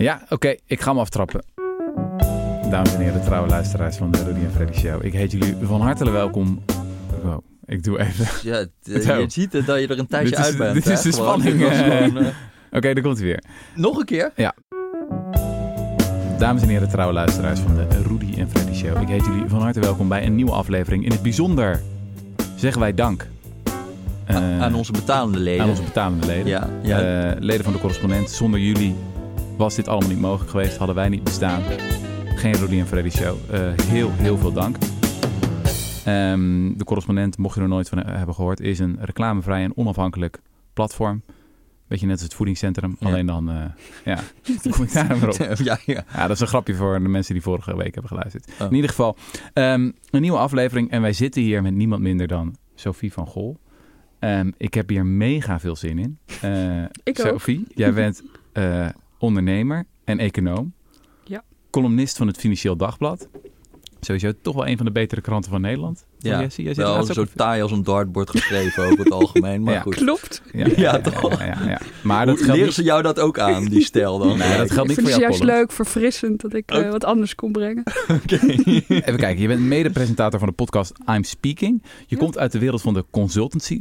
Ja, oké, ik ga hem aftrappen. Dames en heren, trouwe luisteraars van de Rudy en Freddy Show. Ik heet jullie van harte welkom. Wow, ik doe even. Ja, eh, je ziet het dat je er een tijdje uit bent. dit hè? is de spanning, eh. eh, Oké, daar komt hij weer. nog een keer? Dames en heren, trouwe luisteraars van de Rudy en Freddy Show. Ik heet jullie van harte welkom bij een nieuwe aflevering. In het bijzonder zeggen wij dank aan onze betalende leden. aan onze betalende leden. Ja, ja. Leden van de correspondent. Zonder jullie was dit allemaal niet mogelijk geweest. Hadden wij niet bestaan. Geen Rudy en Freddy show. Eh, heel, heel veel dank. Ehm, de correspondent, mocht je er nooit van hebben gehoord, is een reclamevrij en onafhankelijk platform. Beetje net als het voedingscentrum. Ja. Alleen dan, eh, ja, hoe kom ik daar weer op? ja, ja. Ja, dat is een grapje voor de mensen die vorige week hebben geluisterd. Oh. In ieder geval, ehm, een nieuwe aflevering. En wij zitten hier met niemand minder dan Sophie van Gol. Ehm, ik heb hier mega veel zin in. Eh, Ik ook. Sophie, jij bent eh, ondernemer en econoom. Ja. Columnist van het Financieel Dagblad. Sowieso toch wel een van de betere kranten van Nederland. Ja, Jesse? Jij zit Wel zo op- taai als een dartbord geschreven over het algemeen. Maar Ja. goed. Klopt. Ja, ja, Ja, ja, toch? ja, ja, ja. Maar dat Hoe geldt leren niet... ze jou dat ook aan, die stijl dan? Nee, dat geldt Ik niet vind voor het jouw juist leuk, verfrissend, dat ik eh, wat anders kon brengen. Even kijken, je bent mede-presentator van de podcast I'm Speaking. Je Ja. komt uit de wereld van de consultancy.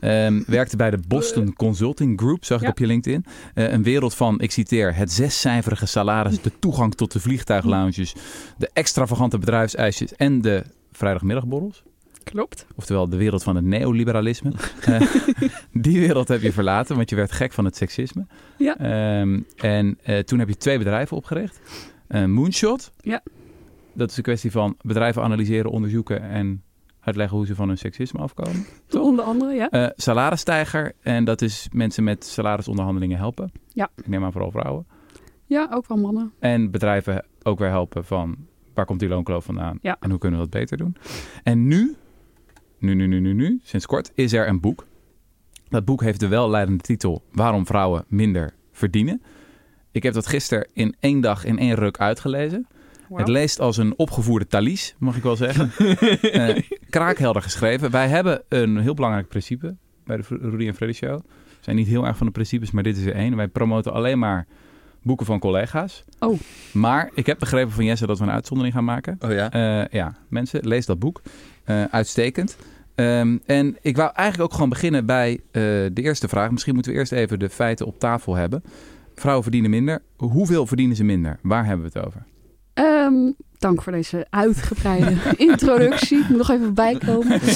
Eh, ehm, werkte bij de Boston Consulting Group, zag ik op je LinkedIn. Eh, een wereld van, ik citeer, het zescijferige salaris, de toegang tot de vliegtuiglounges, de extravagante bedrijfseisjes en de vrijdagmiddagborrels. Klopt. Oftewel de wereld van het neoliberalisme. Eh, die wereld heb je verlaten, want je werd gek van het seksisme. Ja. Ehm, en eh, toen heb je twee bedrijven opgericht. Eh, Moonshot. Ja. Dat is een kwestie van bedrijven analyseren, onderzoeken en uitleggen hoe ze van hun seksisme afkomen. Toch? Onder andere, ja. Eh salarisstijger. En dat is mensen met salarisonderhandelingen helpen. Ja. Ik neem aan vooral vrouwen. Ja, ook wel mannen. En bedrijven ook weer helpen van waar komt die loonkloof vandaan Ja. en hoe kunnen we dat beter doen. En nu, nu, nu, nu, nu, nu, sinds kort is er een boek. Dat boek heeft de welleidende titel Waarom vrouwen minder verdienen. Ik heb dat gisteren in één dag in één ruk uitgelezen. Het leest als een opgevoerde talies, mag ik wel zeggen. Eh, kraakhelder geschreven. Wij hebben een heel belangrijk principe bij de Rudy en Freddy Show. We zijn niet heel erg van de principes, maar dit is er één. Wij promoten alleen maar boeken van collega's. Oh. Maar ik heb begrepen van Jesse dat we een uitzondering gaan maken. Oh ja? Eh, ja, mensen, lees dat boek. Eh, uitstekend. Ehm, en ik wou eigenlijk ook gewoon beginnen bij eh, de eerste vraag. Misschien moeten we eerst even de feiten op tafel hebben. Vrouwen verdienen minder. Hoeveel verdienen ze minder? Waar hebben we het over? Ehm, dank voor deze uitgebreide introductie. Ik moet nog even bijkomen.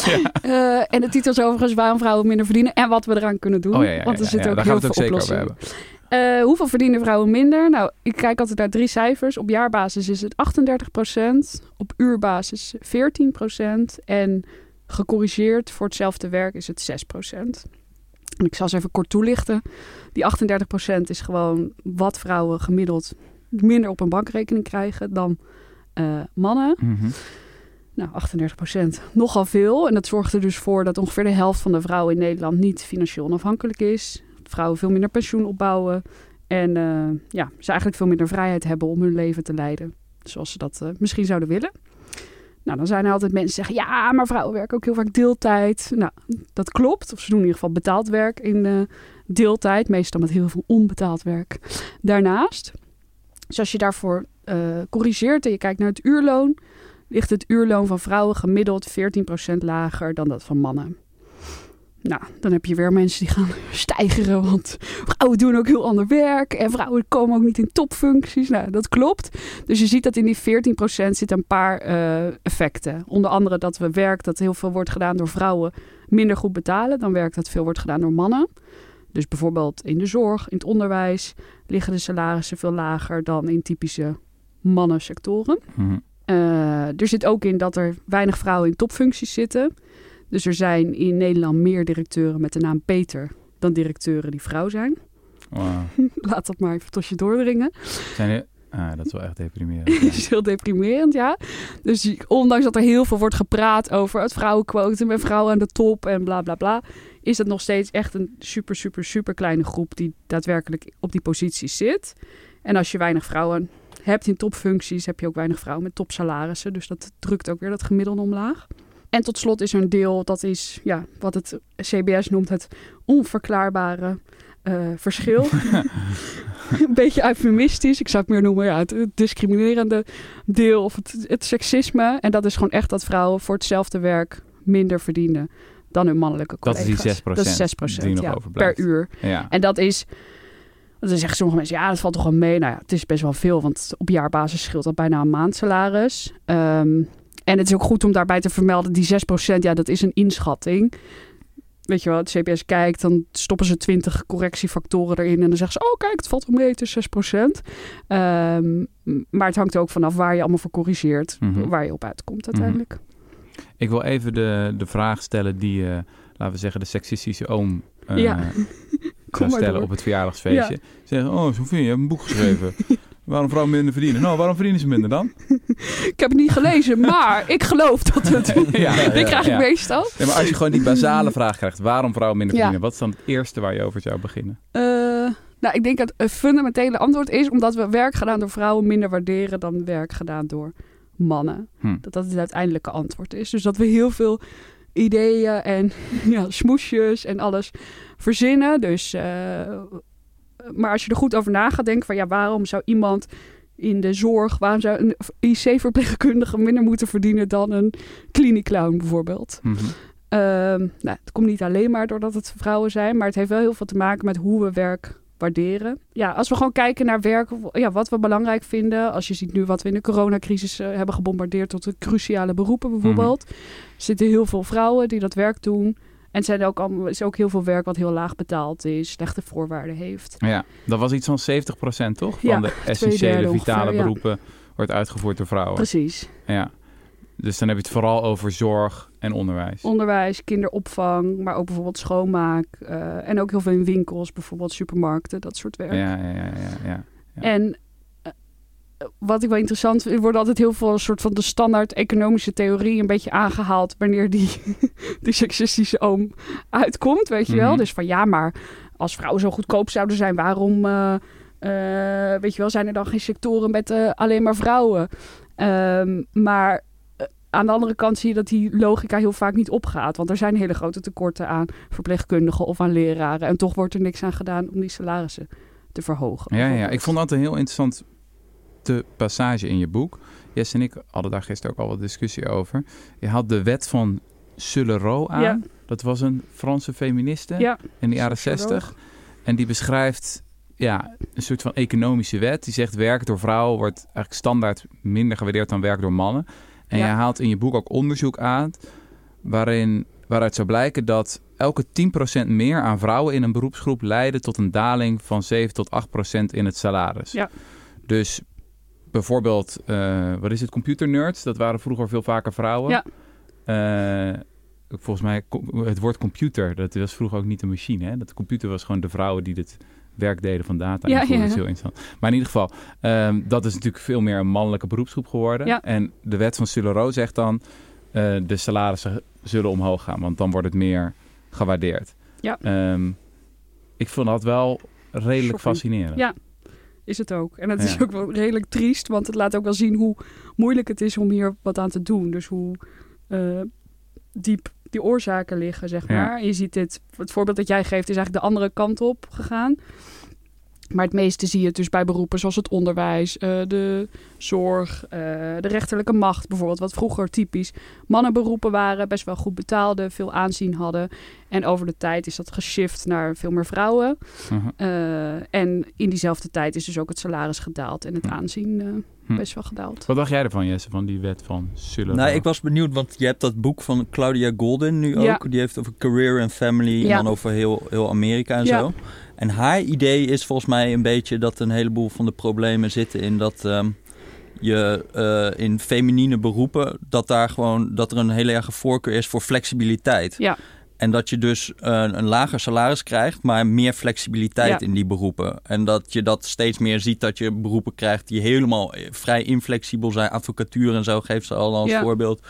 Eh, en de titel is overigens waarom vrouwen minder verdienen en wat we eraan kunnen doen. Oh ja, ja, ja, Want er ja, zitten ja, ook daar gaan heel we het veel ook zeker over oplossingen. Eh, hoeveel verdienen vrouwen minder? Nou, ik kijk altijd naar drie cijfers. Op jaarbasis is het 38%, op uurbasis 14% en gecorrigeerd voor hetzelfde werk is het 6%. En ik zal ze even kort toelichten. Die 38% is gewoon wat vrouwen gemiddeld minder op een bankrekening krijgen dan eh, mannen. Mhm. Nou, 38% nogal veel. En dat zorgt er dus voor dat ongeveer de helft van de vrouwen in Nederland niet financieel onafhankelijk is. Vrouwen veel minder pensioen opbouwen. En eh, ja, ze eigenlijk veel minder vrijheid hebben om hun leven te leiden. Zoals ze dat eh, misschien zouden willen. Nou, dan zijn er altijd mensen die zeggen... ja, maar vrouwen werken ook heel vaak deeltijd. Nou, dat klopt. Of ze doen in ieder geval betaald werk in deeltijd. Meestal met heel veel onbetaald werk daarnaast. Dus als je daarvoor eh, corrigeert en je kijkt naar het uurloon... ligt het uurloon van vrouwen gemiddeld 14% lager dan dat van mannen. Nou, dan heb je weer mensen die gaan stijgeren, want vrouwen doen ook heel ander werk en vrouwen komen ook niet in topfuncties. Nou, dat klopt. Dus je ziet dat in die 14% zitten een paar eh, effecten. Onder andere dat we werk dat heel veel wordt gedaan door vrouwen minder goed betalen dan werk dat veel wordt gedaan door mannen. Dus bijvoorbeeld in de zorg, in het onderwijs liggen de salarissen veel lager dan in typische mannensectoren. Eh, er zit ook in dat er weinig vrouwen in topfuncties zitten. Dus er zijn in Nederland meer directeuren met de naam Peter dan directeuren die vrouw zijn. Wauw. Laat dat maar even tot je doordringen. Zijn er... Ah, dat is wel echt deprimerend. Dat is heel deprimerend, ja. Dus ondanks dat er heel veel wordt gepraat over het vrouwenquotum en vrouwen aan de top en bla bla bla, is het nog steeds echt een super, super, super kleine groep die daadwerkelijk op die posities zit. En als je weinig vrouwen hebt in topfuncties, heb je ook weinig vrouwen met topsalarissen. Dus dat drukt ook weer dat gemiddelde omlaag. En tot slot is er een deel, dat is ja, wat het CBS noemt het onverklaarbare eh, verschil. een beetje eufemistisch. Ik zou het meer noemen ja, het, het discriminerende deel of het, het seksisme. En dat is gewoon echt dat vrouwen voor hetzelfde werk minder verdienen dan hun mannelijke Dat is collega's. die 6% Dat is 6 die nog ja, overblijft. per uur. Ja. En dat is... Dan zeggen sommige mensen, ja, dat valt toch wel mee. Nou ja, het is best wel veel, want op jaarbasis scheelt dat bijna een maandsalaris. Ehm, en het is ook goed om daarbij te vermelden, die 6%, ja, dat is een inschatting. Weet je wel, het CBS kijkt, dan stoppen ze 20 correctiefactoren erin. En dan zeggen ze, oh kijk, het valt wel mee, het is 6%. Ehm, maar het hangt ook vanaf waar je allemaal voor corrigeert. Mhm. Waar je op uitkomt uiteindelijk. Ik wil even de, de vraag stellen die, eh, laten we zeggen, de seksistische oom Ja. maar stellen op het verjaardagsfeestje. Zeggen, oh Sofie, je hebt een boek geschreven. waarom vrouwen minder verdienen? Nou, waarom verdienen ze minder dan? Ik heb het niet gelezen, maar ik geloof dat het... Ja, Dit krijg ik meestal. Nee, maar als je gewoon die basale vraag krijgt, waarom vrouwen minder Ja. verdienen? Wat is dan het eerste waar je over zou beginnen? Eh, nou, ik denk dat het fundamentele antwoord is omdat we werk gedaan door vrouwen minder waarderen dan werk gedaan door mannen. Hm. Dat dat het uiteindelijke antwoord is. Dus dat we heel veel ideeën en ja, smoesjes en alles verzinnen. Dus, eh, maar als je er goed over na gaat denken van ja, waarom zou iemand in de zorg, waarom zou een IC-verpleegkundige minder moeten verdienen dan een kliniekclown bijvoorbeeld? Mhm. Ehm, nou, het komt niet alleen maar doordat het vrouwen zijn, maar het heeft wel heel veel te maken met hoe we werk waarderen. Ja, als we gewoon kijken naar werk, ja, wat we belangrijk vinden. Als je ziet nu wat we in de coronacrisis eh, hebben gebombardeerd tot de cruciale beroepen bijvoorbeeld. Er zitten heel veel vrouwen die dat werk doen. En het zijn ook allemaal, is ook heel veel werk wat heel laag betaald is, slechte voorwaarden heeft. Ja, dat was iets van 70% toch? Van Ja, de essentiële vitale ongeveer, ja. beroepen wordt uitgevoerd door vrouwen. Precies. Ja. Dus dan heb je het vooral over zorg en onderwijs. Onderwijs, kinderopvang, maar ook bijvoorbeeld schoonmaak. eh, en ook heel veel in winkels, bijvoorbeeld supermarkten, dat soort werk. Ja, ja, ja, ja, ja. En wat ik wel interessant vind, er wordt altijd heel veel een soort van de standaard economische theorie een beetje aangehaald wanneer die, die seksistische oom uitkomt, weet je wel. Mhm. Dus van ja, maar als vrouwen zo goedkoop zouden zijn, waarom, eh, eh, weet je wel, zijn er dan geen sectoren met eh, alleen maar vrouwen? Ehm, maar aan de andere kant zie je dat die logica heel vaak niet opgaat. Want er zijn hele grote tekorten aan verpleegkundigen of aan leraren. En toch wordt er niks aan gedaan om die salarissen te verhogen. Ja, ja, ik vond dat een heel interessant te passage in je boek. Jess en ik hadden daar gisteren ook al wat discussie over. Je had de wet van Sullerot aan. Ja. Dat was een Franse feministe Ja, in de jaren. 60. En die beschrijft ja, een soort van economische wet. Die zegt werk door vrouwen wordt eigenlijk standaard minder gewaardeerd dan werk door mannen. En Ja. je haalt in je boek ook onderzoek aan waarin, waaruit zou blijken dat elke 10% meer aan vrouwen in een beroepsgroep leidde tot een daling van 7 tot 8% in het salaris. Ja. Dus bijvoorbeeld, eh, wat is het, computernerds, dat waren vroeger veel vaker vrouwen. Ja. Eh, volgens mij, het woord computer, dat was vroeger ook niet een machine. Hè? Dat computer was gewoon de vrouwen die het werk deden van data. Ja, invoeren. ja. Is heel interessant. Maar in ieder geval, ehm, dat is natuurlijk veel meer een mannelijke beroepsgroep geworden. Ja. En de wet van Sullerot zegt dan, eh, de salarissen zullen omhoog gaan, want dan wordt het meer gewaardeerd. Ja. Ehm, ik vond dat wel redelijk fascinerend. Ja. Is het ook. En het is ook wel redelijk triest, want het laat ook wel zien hoe moeilijk het is om hier wat aan te doen. Dus hoe eh, diep die oorzaken liggen, zeg Ja. maar. Je ziet dit, het voorbeeld dat jij geeft is eigenlijk de andere kant op gegaan. Maar het meeste zie je het dus bij beroepen zoals het onderwijs, eh, de zorg, eh, de rechterlijke macht bijvoorbeeld, wat vroeger typisch mannenberoepen waren, best wel goed betaalde, veel aanzien hadden. En over de tijd is dat geshift naar veel meer vrouwen. Mhm. Eh, en in diezelfde tijd is dus ook het salaris gedaald en het Hm. aanzien eh, Hm. best wel gedaald. Wat dacht jij ervan, Jesse, van die wet van Sullerot? Nou, ik was benieuwd, want je hebt dat boek van Claudia Golden nu ook. Ja. Die heeft over career en family en dan over heel, heel Amerika en Ja. zo. En haar idee is volgens mij een beetje dat een heleboel van de problemen zitten in dat ehm, je eh, in feminine beroepen, dat daar gewoon dat er een hele erge voorkeur is voor flexibiliteit. Ja. En dat je dus eh, een lager salaris krijgt, maar meer flexibiliteit Ja. in die beroepen. En dat je dat steeds meer ziet dat je beroepen krijgt die helemaal eh, vrij inflexibel zijn. Advocatuur en zo geeft ze al als Ja. voorbeeld.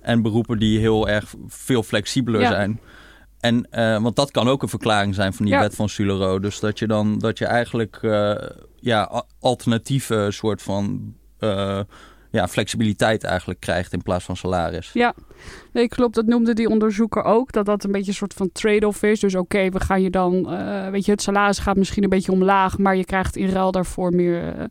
En beroepen die heel erg veel flexibeler Ja. zijn. En, eh, want dat kan ook een verklaring zijn van die Ja. wet van Sullerot. Dus dat je dan dat je eigenlijk eh, ja, alternatieve soort van eh, ja, flexibiliteit eigenlijk krijgt in plaats van salaris. Ja, nee, klopt. Dat noemde die onderzoeker ook. Dat dat een beetje een soort van trade-off is. Dus oké, we gaan je dan... weet je, het salaris gaat misschien een beetje omlaag... maar je krijgt in ruil daarvoor meer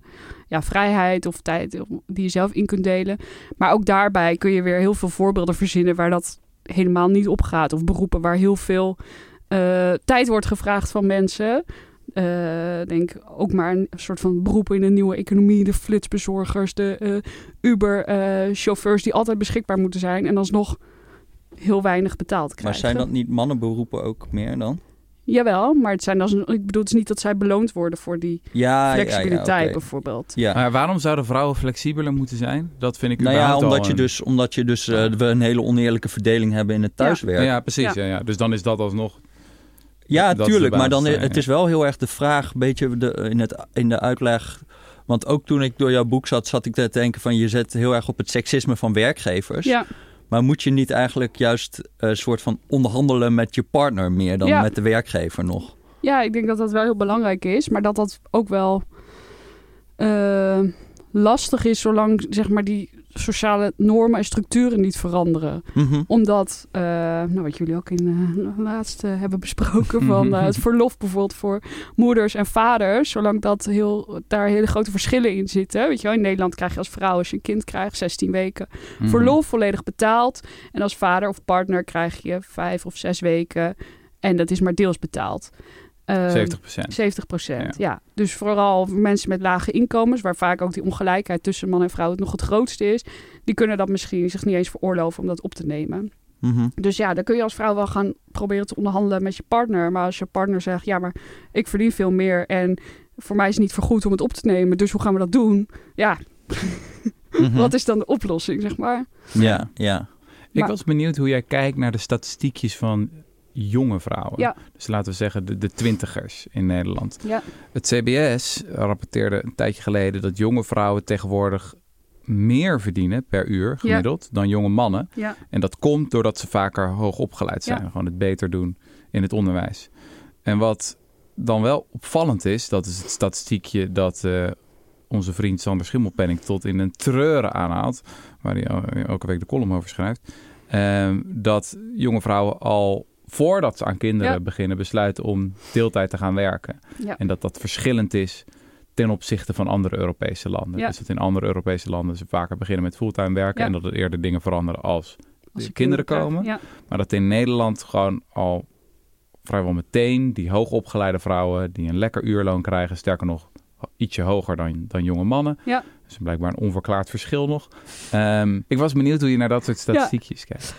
ja, vrijheid of tijd... die je zelf in kunt delen. Maar ook daarbij kun je weer heel veel voorbeelden verzinnen... waar dat helemaal niet op gaat. Of beroepen waar heel veel eh, tijd wordt gevraagd van mensen... Eh, denk ook maar een soort van beroepen in de nieuwe economie. De flitsbezorgers, de eh, Uber-chauffeurs die altijd beschikbaar moeten zijn. En alsnog heel weinig betaald Maar krijgen. zijn dat niet mannenberoepen ook meer dan? Jawel, maar het zijn als een, ik bedoel het is niet dat zij beloond worden voor die Ja, flexibiliteit ja, ja, oké. bijvoorbeeld. Ja. Maar waarom zouden vrouwen flexibeler moeten zijn? Dat vind ik Nou ja, al omdat je een- dus, omdat je dus eh, we een hele oneerlijke verdeling hebben in het thuiswerk. Ja, precies. Ja. Ja. Ja, Dus dan is dat alsnog... Ja, Dat tuurlijk. Maar dan, het ja. is wel heel erg de vraag, een beetje de, in, het, in de uitleg. Want ook toen ik door jouw boek zat, zat ik te denken van... je zet heel erg op het seksisme van werkgevers. Ja, Maar moet je niet eigenlijk juist een soort van onderhandelen met je partner meer dan Ja. met de werkgever nog? ja, ik denk dat dat wel heel belangrijk is. Maar dat dat ook wel eh, lastig is zolang zeg maar die sociale normen en structuren niet veranderen. Mhm. Omdat, eh, nou wat jullie ook in eh laatst eh, hebben besproken van het verlof bijvoorbeeld voor moeders en vaders, zolang dat heel, daar hele grote verschillen in zitten. Weet je wel, in Nederland krijg je als vrouw als je een kind krijgt 16 weken Mhm. verlof volledig betaald. En als vader of partner krijg je vijf of zes weken en dat is maar deels betaald. Ehm, 70% 70 procent, ja. Dus vooral voor mensen met lage inkomens, waar vaak ook die ongelijkheid tussen man en vrouw het nog het grootste is, die kunnen dat misschien zich niet eens veroorloven om dat op te nemen. Mhm. Dus ja, dan kun je als vrouw wel gaan proberen te onderhandelen met je partner. Maar als je partner zegt, ja, maar ik verdien veel meer en voor mij is het niet vergoed om het op te nemen, dus hoe gaan we dat doen? Ja, Mhm. wat is dan de oplossing, zeg maar? Ja, ja. Ik Maar- was benieuwd hoe jij kijkt naar de statistiekjes van jonge vrouwen. Ja. Dus laten we zeggen de, de twintigers in Nederland. Ja, Het CBS rapporteerde een tijdje geleden dat jonge vrouwen tegenwoordig meer verdienen per uur gemiddeld dan jonge mannen. ja, En dat komt doordat ze vaker hoog opgeleid zijn. Gewoon het beter doen in het onderwijs. En wat dan wel opvallend is, dat is het statistiekje dat eh, onze vriend Sander Schimmelpenning tot in een treuren aanhaalt. Waar hij el- elke week de column over schrijft. ehm, dat jonge vrouwen al voordat ze aan kinderen Ja. beginnen besluiten om deeltijd te gaan werken. ja. En dat dat verschillend is ten opzichte van andere Europese landen. Ja. Dus dat in andere Europese landen ze vaker beginnen met fulltime werken. En dat er eerder dingen veranderen als Als de kinderen komen. Maar dat in Nederland gewoon al vrijwel meteen die hoogopgeleide vrouwen die een lekker uurloon krijgen, sterker nog ietsje hoger dan, dan jonge mannen. Ja. Dus blijkbaar een onverklaard verschil nog. Ehm, ik was benieuwd hoe je naar dat soort statistiekjes kijkt.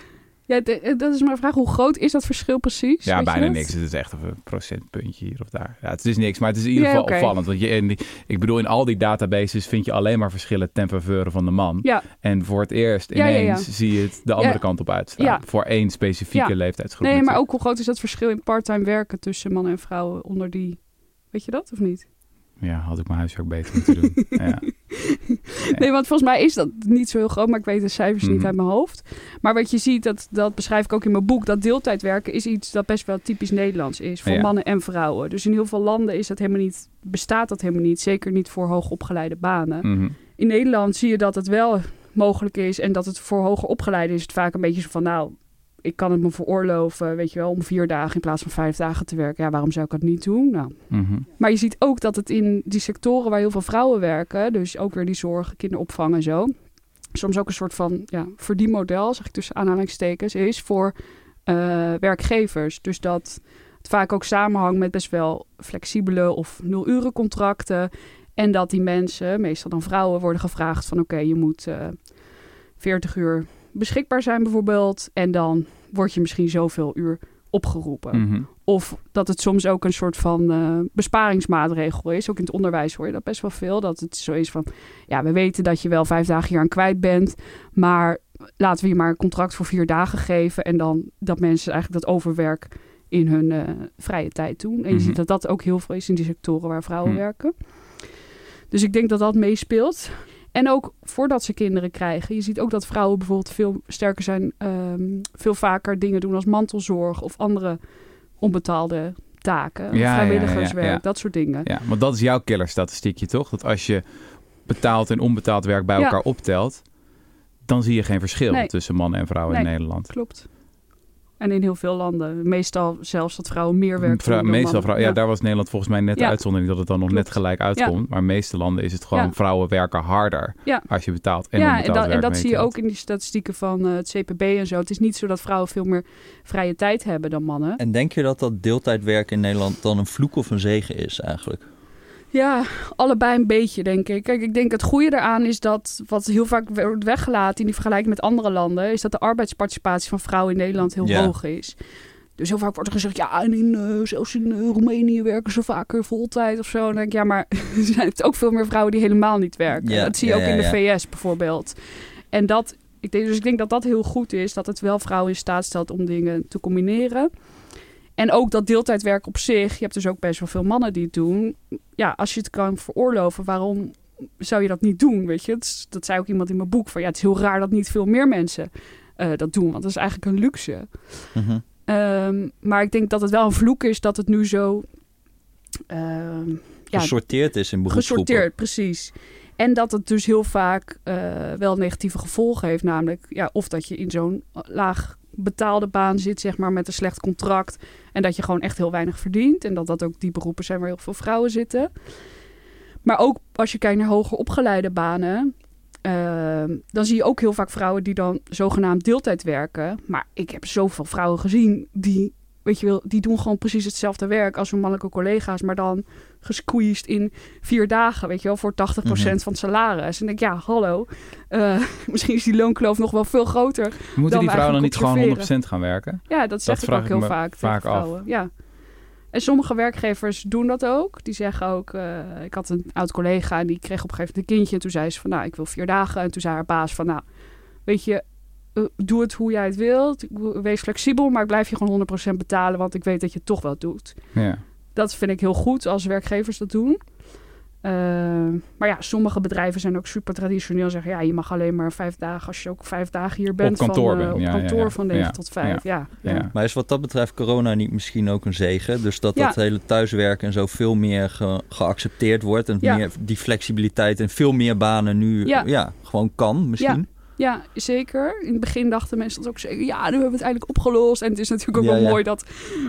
Ja de- dat is mijn vraag. Hoe groot is dat verschil precies? Ja, bijna niks. Het is echt een procentpuntje hier of daar. Ja, het is niks, maar het is in ieder Ja, geval opvallend. Want je, in die, ik bedoel, in al die databases vind je alleen maar verschillen ten faveur van de man. Ja, En voor het eerst ineens zie je het de andere kant op uitstaan. Ja. Voor één specifieke leeftijdsgroep. nee, maar ook hoe groot is dat verschil in parttime werken tussen mannen en vrouwen onder die... Weet je dat of niet? Ja, had ik mijn huiswerk beter moeten doen. ja. Nee, want volgens mij is dat niet zo heel groot, maar ik weet de cijfers niet Mhm. uit mijn hoofd. Maar wat je ziet, dat, dat beschrijf ik ook in mijn boek, dat deeltijdwerken is iets dat best wel typisch Nederlands is voor Ja. mannen en vrouwen. Dus in heel veel landen is dat helemaal niet, bestaat dat helemaal niet, zeker niet voor hoogopgeleide banen. Mhm. In Nederland zie je dat het wel mogelijk is en dat het voor hoger opgeleiden is het vaak een beetje zo van, nou, ik kan het me veroorloven, weet je wel, om vier dagen in plaats van vijf dagen te werken. Ja, waarom zou ik dat niet doen? Nou, Mhm. maar je ziet ook dat het in die sectoren waar heel veel vrouwen werken, dus ook weer die zorg, kinderopvang en zo, soms ook een soort van ja, verdienmodel, zeg ik tussen aanhalingstekens, is voor eh, werkgevers. Dus dat het vaak ook samenhangt met best wel flexibele of nul-uren contracten. En dat die mensen, meestal dan vrouwen, worden gevraagd van oké, je moet eh 40 uur beschikbaar zijn bijvoorbeeld. En dan word je misschien zoveel uur opgeroepen. Mhm. Of dat het soms ook een soort van eh, besparingsmaatregel is. Ook in het onderwijs hoor je dat best wel veel. Dat het zo is van, ja, we weten dat je wel vijf dagen hier aan kwijt bent. Maar laten we je maar een contract voor vier dagen geven. En dan dat mensen eigenlijk dat overwerk in hun eh, vrije tijd doen. En je Mhm. ziet dat dat ook heel veel is in die sectoren waar vrouwen Mhm. werken. Dus ik denk dat dat meespeelt. En ook voordat ze kinderen krijgen. Je ziet ook dat vrouwen bijvoorbeeld veel sterker zijn. ehm, veel vaker dingen doen als mantelzorg of andere onbetaalde taken. Ja, vrijwilligerswerk, ja, ja. dat soort dingen. Ja, want dat is jouw killerstatistiekje toch? Dat als je betaald en onbetaald werk bij elkaar optelt, dan zie je geen verschil Nee. tussen mannen en vrouwen in. Nederland. Klopt. En in heel veel landen. Meestal zelfs dat vrouwen meer werk Vrou- doen dan meestal vrouwen, ja. daar was Nederland volgens mij net de Ja. uitzondering dat het dan nog Klopt. net gelijk uitkomt. Maar in de meeste landen is het gewoon Ja. vrouwen werken harder Ja. als je betaalt en ja, en dat, en werk dat zie je ook in die statistieken van eh, het CPB en zo. Het is niet zo dat vrouwen veel meer vrije tijd hebben dan mannen. En denk je dat dat deeltijdwerk in Nederland dan een vloek of een zegen is eigenlijk? Ja, allebei een beetje, denk ik. Kijk, ik denk het goede eraan is dat, wat heel vaak wordt weggelaten in die vergelijking met andere landen, is dat de arbeidsparticipatie van vrouwen in Nederland heel Ja. hoog is. Dus heel vaak wordt er gezegd, ja, en in, eh, zelfs in eh, Roemenië werken ze vaker voltijd of zo. En denk ik, ja, maar er zijn ook veel meer vrouwen die helemaal niet werken. Ja, dat zie je ja, ook in de. VS bijvoorbeeld. En dat, ik denk, dus ik denk dat dat heel goed is, dat het wel vrouwen in staat stelt om dingen te combineren. En ook dat deeltijdwerk op zich, je hebt dus ook best wel veel mannen die het doen. Ja, als je het kan veroorloven, waarom zou je dat niet doen? Weet je, dat, zei ook iemand in mijn boek van ja, het is heel raar dat niet veel meer mensen eh, dat doen, want dat is eigenlijk een luxe. Mhm. Ehm, maar ik denk dat het wel een vloek is dat het nu zo ehm, ja, Gesorteerd is in beroepsgroepen. gesorteerd, precies. En dat het dus heel vaak eh, wel negatieve gevolgen heeft. Namelijk, ja, of dat je in zo'n laag betaalde baan zit, zeg maar, met een slecht contract. En dat je gewoon echt heel weinig verdient. En dat dat ook die beroepen zijn waar heel veel vrouwen zitten. Maar ook als je kijkt naar hoger opgeleide banen. eh, dan zie je ook heel vaak vrouwen die dan zogenaamd deeltijd werken. Maar ik heb zoveel vrouwen gezien die, weet je wel, die doen gewoon precies hetzelfde werk als hun mannelijke collega's. Maar dan gesqueezed in vier dagen, weet je wel, voor 80% Mhm. van het salaris. En ik denk, ja, hallo, eh, misschien is die loonkloof nog wel veel groter. Moeten die vrouwen dan niet gewoon observeren. 100% gaan werken? Ja, dat zeg ik ook heel vaak, vaak tegen af. vrouwen. Ja. En sommige werkgevers doen dat ook. Die zeggen ook, eh, ik had een oud collega en die kreeg op een gegeven moment een kindje. En toen zei ze van, nou, ik wil vier dagen. En toen zei haar baas van, nou, weet je, eh, doe het hoe jij het wilt. Wees flexibel, maar ik blijf je gewoon 100% betalen, want ik weet dat je het toch wel doet. Ja. Dat vind ik heel goed als werkgevers dat doen. Eh, maar ja, sommige bedrijven zijn ook super traditioneel. Zeggen ja, je mag alleen maar vijf dagen als je ook vijf dagen hier bent. kantoor van, eh, bent, op ja, kantoor ja. van 9 Ja, tot 5. Ja, ja. Ja. Maar is wat dat betreft corona niet misschien ook een zegen? Dus dat Ja. dat hele thuiswerken en zo veel meer ge- geaccepteerd wordt. En Ja. meer die flexibiliteit en veel meer banen nu Ja. ja. gewoon kan misschien. Ja, zeker. In het begin dachten mensen dat ook zeker. Ja, nu hebben we het eigenlijk opgelost. En het is natuurlijk ook Ja, wel ja. mooi dat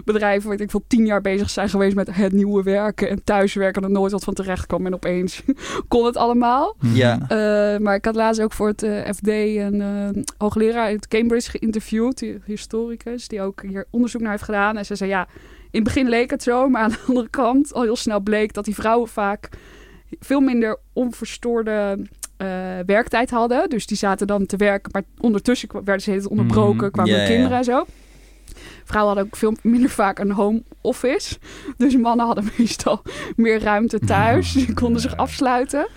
bedrijven, weet ik veel, tien jaar bezig zijn geweest met het nieuwe werken en thuiswerken. En er nooit wat van terecht kwam. En opeens kon het allemaal. Mhm. Ja. Eh, maar ik had laatst ook voor het eh, FD een eh, hoogleraar uit Cambridge geïnterviewd, die historicus, die ook hier onderzoek naar heeft gedaan. En ze zei ja, in het begin leek het zo, maar aan de andere kant al heel snel bleek dat die vrouwen vaak veel minder onverstoorde eh, werktijd hadden. Dus die zaten dan te werken, maar ondertussen werden ze heel onderbroken, kwamen ja. kinderen en zo. Vrouwen hadden ook veel minder vaak een home office. Dus mannen hadden meestal meer ruimte thuis. Ze konden zich afsluiten.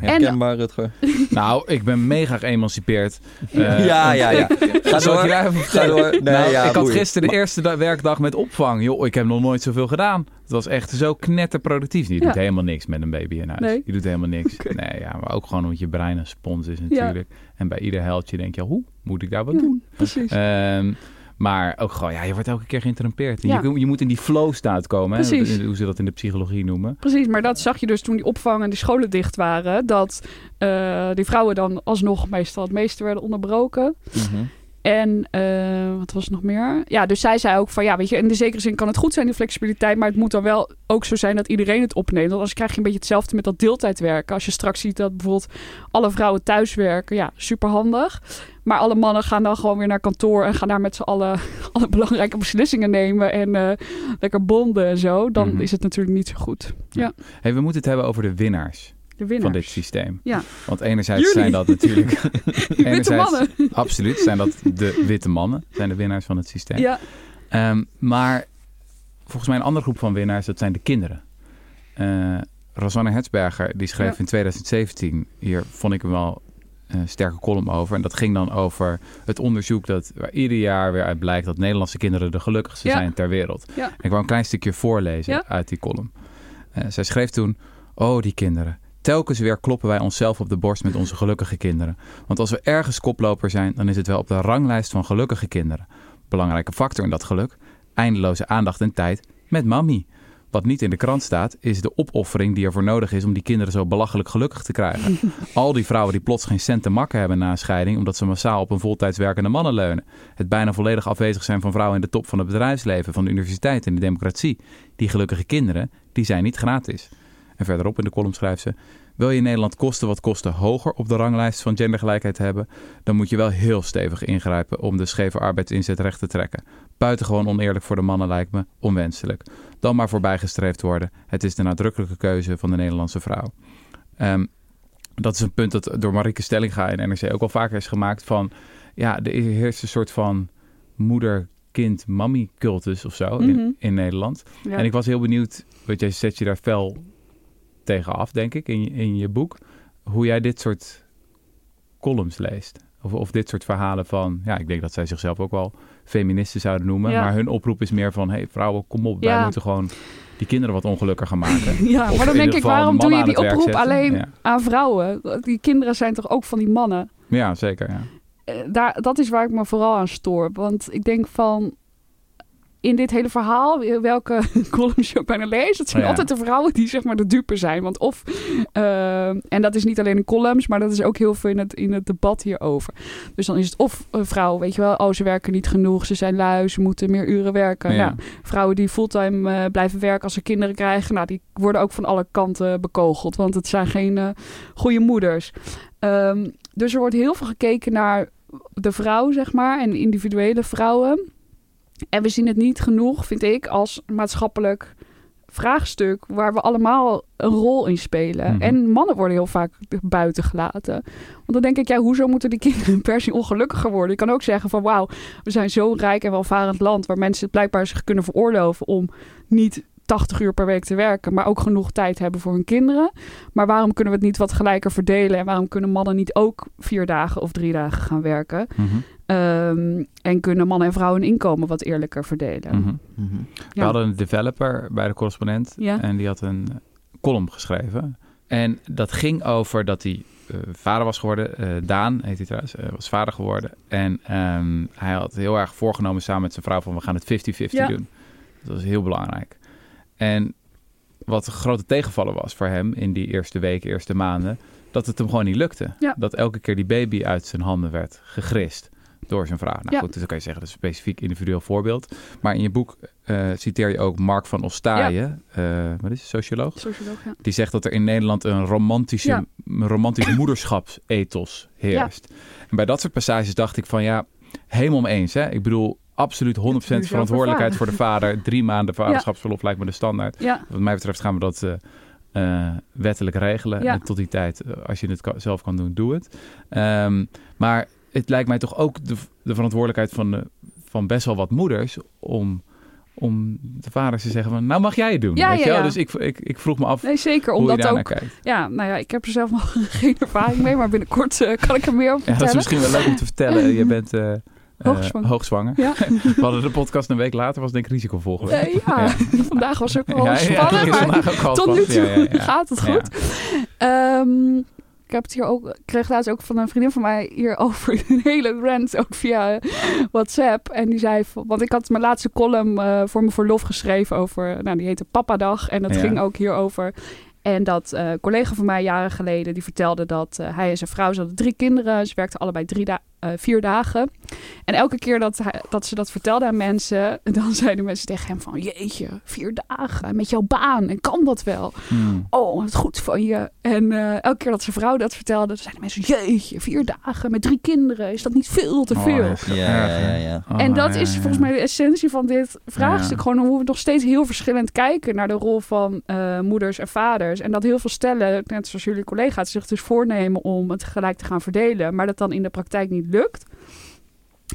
Herkenbaar, Rutger. Nou, ik ben mega geëmancipeerd. Eh, ja, ja, ja. Ga ik door. even Ga door. Nee, Nou, ja, ik had boeien. gisteren de eerste da- werkdag met opvang. Joh, ik heb nog nooit zoveel gedaan. Het was echt zo knetterproductief. Je Ja. doet helemaal niks met een baby in huis. Nee. Je doet helemaal niks. Nee, ja, maar ook gewoon omdat je brein een spons is natuurlijk. En bij ieder heldje denk je, hoe moet ik daar wat doen? precies. Ehm, maar ook gewoon, ja, je wordt elke keer geïnterrumpeerd. Ja. Je, je moet in die flow staat komen. Hè? Hoe ze dat in de psychologie noemen. Precies, maar dat zag je dus toen die opvang en die scholen dicht waren. Dat eh, die vrouwen dan alsnog meestal het meeste werden onderbroken. Mhm. En eh, wat was er nog meer? Ja, dus zij zei ook van ja, weet je, in de zekere zin kan het goed zijn, die flexibiliteit. Maar het moet dan wel ook zo zijn dat iedereen het opneemt. Want anders krijg je een beetje hetzelfde met dat deeltijdwerken. Als je straks ziet dat bijvoorbeeld alle vrouwen thuis werken, ja, superhandig. Maar alle mannen gaan dan gewoon weer naar kantoor en gaan daar met z'n allen alle belangrijke beslissingen nemen en eh, lekker bonden en zo. Dan Mhm. is het natuurlijk niet zo goed. Ja, Hey, we moeten het hebben over de winnaars de van dit systeem. Ja. Want enerzijds Jullie. zijn dat natuurlijk... Witte enerzijds- mannen. Absoluut, zijn dat de witte mannen. Zijn de winnaars van het systeem. Ja, Ehm, maar volgens mij een andere groep van winnaars, dat zijn de kinderen. Eh Rosanne Hertzberger, die schreef Ja. in 2017, hier vond ik hem wel een sterke column over. En dat ging dan over het onderzoek dat waar ieder jaar weer uit blijkt dat Nederlandse kinderen de gelukkigste Ja. zijn ter wereld. Ja. Ik wou een klein stukje voorlezen uit die column. Eh, zij schreef toen, oh die kinderen. Telkens weer kloppen wij onszelf op de borst met onze gelukkige kinderen. Want als we ergens koploper zijn, dan is het wel op de ranglijst van gelukkige kinderen. Belangrijke factor in dat geluk, eindeloze aandacht en tijd met mami. Wat niet in de krant staat, is de opoffering die ervoor nodig is om die kinderen zo belachelijk gelukkig te krijgen. Al die vrouwen die plots geen cent te makken hebben na een scheiding, omdat ze massaal op een voltijds werkende mannen leunen. Het bijna volledig afwezig zijn van vrouwen in de top van het bedrijfsleven, van de universiteit en de democratie. Die gelukkige kinderen, die zijn niet gratis. En verderop in de column schrijft ze: Wil je in Nederland kosten wat kosten hoger op de ranglijst van gendergelijkheid hebben, dan moet je wel heel stevig ingrijpen om de scheve arbeidsinzet recht te trekken. Buitengewoon oneerlijk voor de mannen lijkt me onwenselijk. Dan maar voorbijgestreefd worden. Het is de nadrukkelijke keuze van de Nederlandse vrouw. Um, dat is een punt dat door Marieke Stellinga in NRC ook al vaker is gemaakt van... Ja, er heerst een soort van moeder-kind-mammy-cultus of zo in, Mhm. in Nederland. Ja. En ik was heel benieuwd, want jij zet je daar fel tegen af, denk ik, in je, in je boek. Hoe jij dit soort columns leest. Of, of dit soort verhalen van, ja, ik denk dat zij zichzelf ook wel feministen zouden noemen. Ja. Maar hun oproep is meer van, hé hey, vrouwen, kom op, wij moeten gewoon die kinderen wat ongelukkiger maken. Ja, Of maar dan denk ik, waarom doe je die oproep alleen Ja. aan vrouwen? Die kinderen zijn toch ook van die mannen? ja, zeker, ja. Eh, Daar, dat is waar ik me vooral aan stoor. Want ik denk van... In dit hele verhaal, eh, welke columns je ook bijna leest... het zijn Ja. altijd de vrouwen die zeg maar de dupe zijn. Want of... eh, en dat is niet alleen in columns... maar dat is ook heel veel in het, in het debat hierover. Dus dan is het of een vrouw, weet je wel... oh, ze werken niet genoeg, ze zijn lui, ze moeten meer uren werken. Ja. Nou, vrouwen die fulltime eh, blijven werken als ze kinderen krijgen, nou, die worden ook van alle kanten bekogeld, want het zijn geen eh, goede moeders. Ehm, dus er wordt heel veel gekeken naar de vrouw, zeg maar, en individuele vrouwen. En we zien het niet genoeg, vind ik, als maatschappelijk vraagstuk waar we allemaal een rol in spelen. Mhm. En mannen worden heel vaak buiten gelaten. Want dan denk ik, ja, hoezo moeten die kinderen per se ongelukkiger worden? Je kan ook zeggen van, wauw, we zijn zo'n rijk en welvarend land waar mensen het blijkbaar zich kunnen veroorloven om niet 80 uur per week te werken, maar ook genoeg tijd hebben voor hun kinderen. Maar waarom kunnen we het niet wat gelijker verdelen? En waarom kunnen mannen niet ook vier dagen of drie dagen gaan werken? Mhm, Ehm, en kunnen mannen en vrouwen hun inkomen wat eerlijker verdelen? mhm. Mhm. We Ja. hadden een developer bij de correspondent Ja. en die had een column geschreven. En dat ging over dat hij eh, vader was geworden. Eh, Daan heet hij trouwens, eh, was vader geworden. En ehm, hij had heel erg voorgenomen samen met zijn vrouw van we gaan het 50-50 Ja. doen. Dat was heel belangrijk. En wat een grote tegenvaller was voor hem in die eerste weken, eerste maanden, dat het hem gewoon niet lukte. Ja. Dat elke keer die baby uit zijn handen werd gegrist door zijn vrouw. Nou Ja. goed, dus dan kan je zeggen, dat is een specifiek individueel voorbeeld. Maar in je boek eh, citeer je ook Mark van Ostaaien, eh, wat is het, socioloog? Socioloog, ja. Die zegt dat er in Nederland een romantische, Ja. romantisch moederschapsethos heerst. En bij dat soort passages dacht ik van ja, helemaal mee eens. Hè? Ik bedoel, absoluut 100% moet je zelf verantwoordelijkheid voor de vader. Drie maanden vaderschapsverlof lijkt me de standaard. Ja, Wat mij betreft gaan we dat eh, wettelijk regelen. Ja. En tot die tijd, als je het zelf kan doen, doe het. Ehm, maar het lijkt mij toch ook de, de verantwoordelijkheid van, de, van best wel wat moeders om, om de vaders te zeggen van, nou mag jij het doen. Ja, weet ja, je wel? ja. Dus ik, ik, ik vroeg me af nee, zeker. hoe Omdat ook... kijkt. Ja, nou ja, ik heb er zelf nog geen ervaring mee, maar binnenkort eh, kan ik er meer over Ja, dat is vertellen. misschien wel leuk om te vertellen. Je bent eh, Hoogzwanger. hoogzwanger. Ja. We hadden de podcast een week later, was denk ik risicovol geweest. Ja, vandaag was ook wel spannend, maar ook tot nu toe gaat het goed. Ehm, ik heb het hier ook, kreeg laatst ook van een vriendin van mij hierover een hele rant, ook via WhatsApp. En die zei, van- want ik had mijn laatste column eh, voor mijn verlof geschreven over, nou die heette Papadag. En dat Ja. ging ook hierover. En dat een collega van mij jaren geleden, die vertelde dat eh, hij en zijn vrouw, ze hadden drie kinderen. Ze werkten allebei drie eh, vier dagen. En elke keer dat, hij, dat ze dat vertelde aan mensen, dan zeiden mensen tegen hem van... Jeetje, vier dagen met jouw baan en kan dat wel? Hmm. Oh, wat goed van je. En eh, elke keer dat zijn vrouw dat vertelde, dan zeiden mensen... Jeetje, vier dagen met drie kinderen, is dat niet veel te Oh, veel? Ja, ja, ja, ja. Oh, en dat is volgens mij de essentie van dit vraagstuk. Ja. Gewoon hoe we nog steeds heel verschillend kijken naar de rol van eh, moeders en vaders. En dat heel veel stellen, net zoals jullie collega's, zich dus voornemen om het gelijk te gaan verdelen. Maar dat dan in de praktijk niet lukt.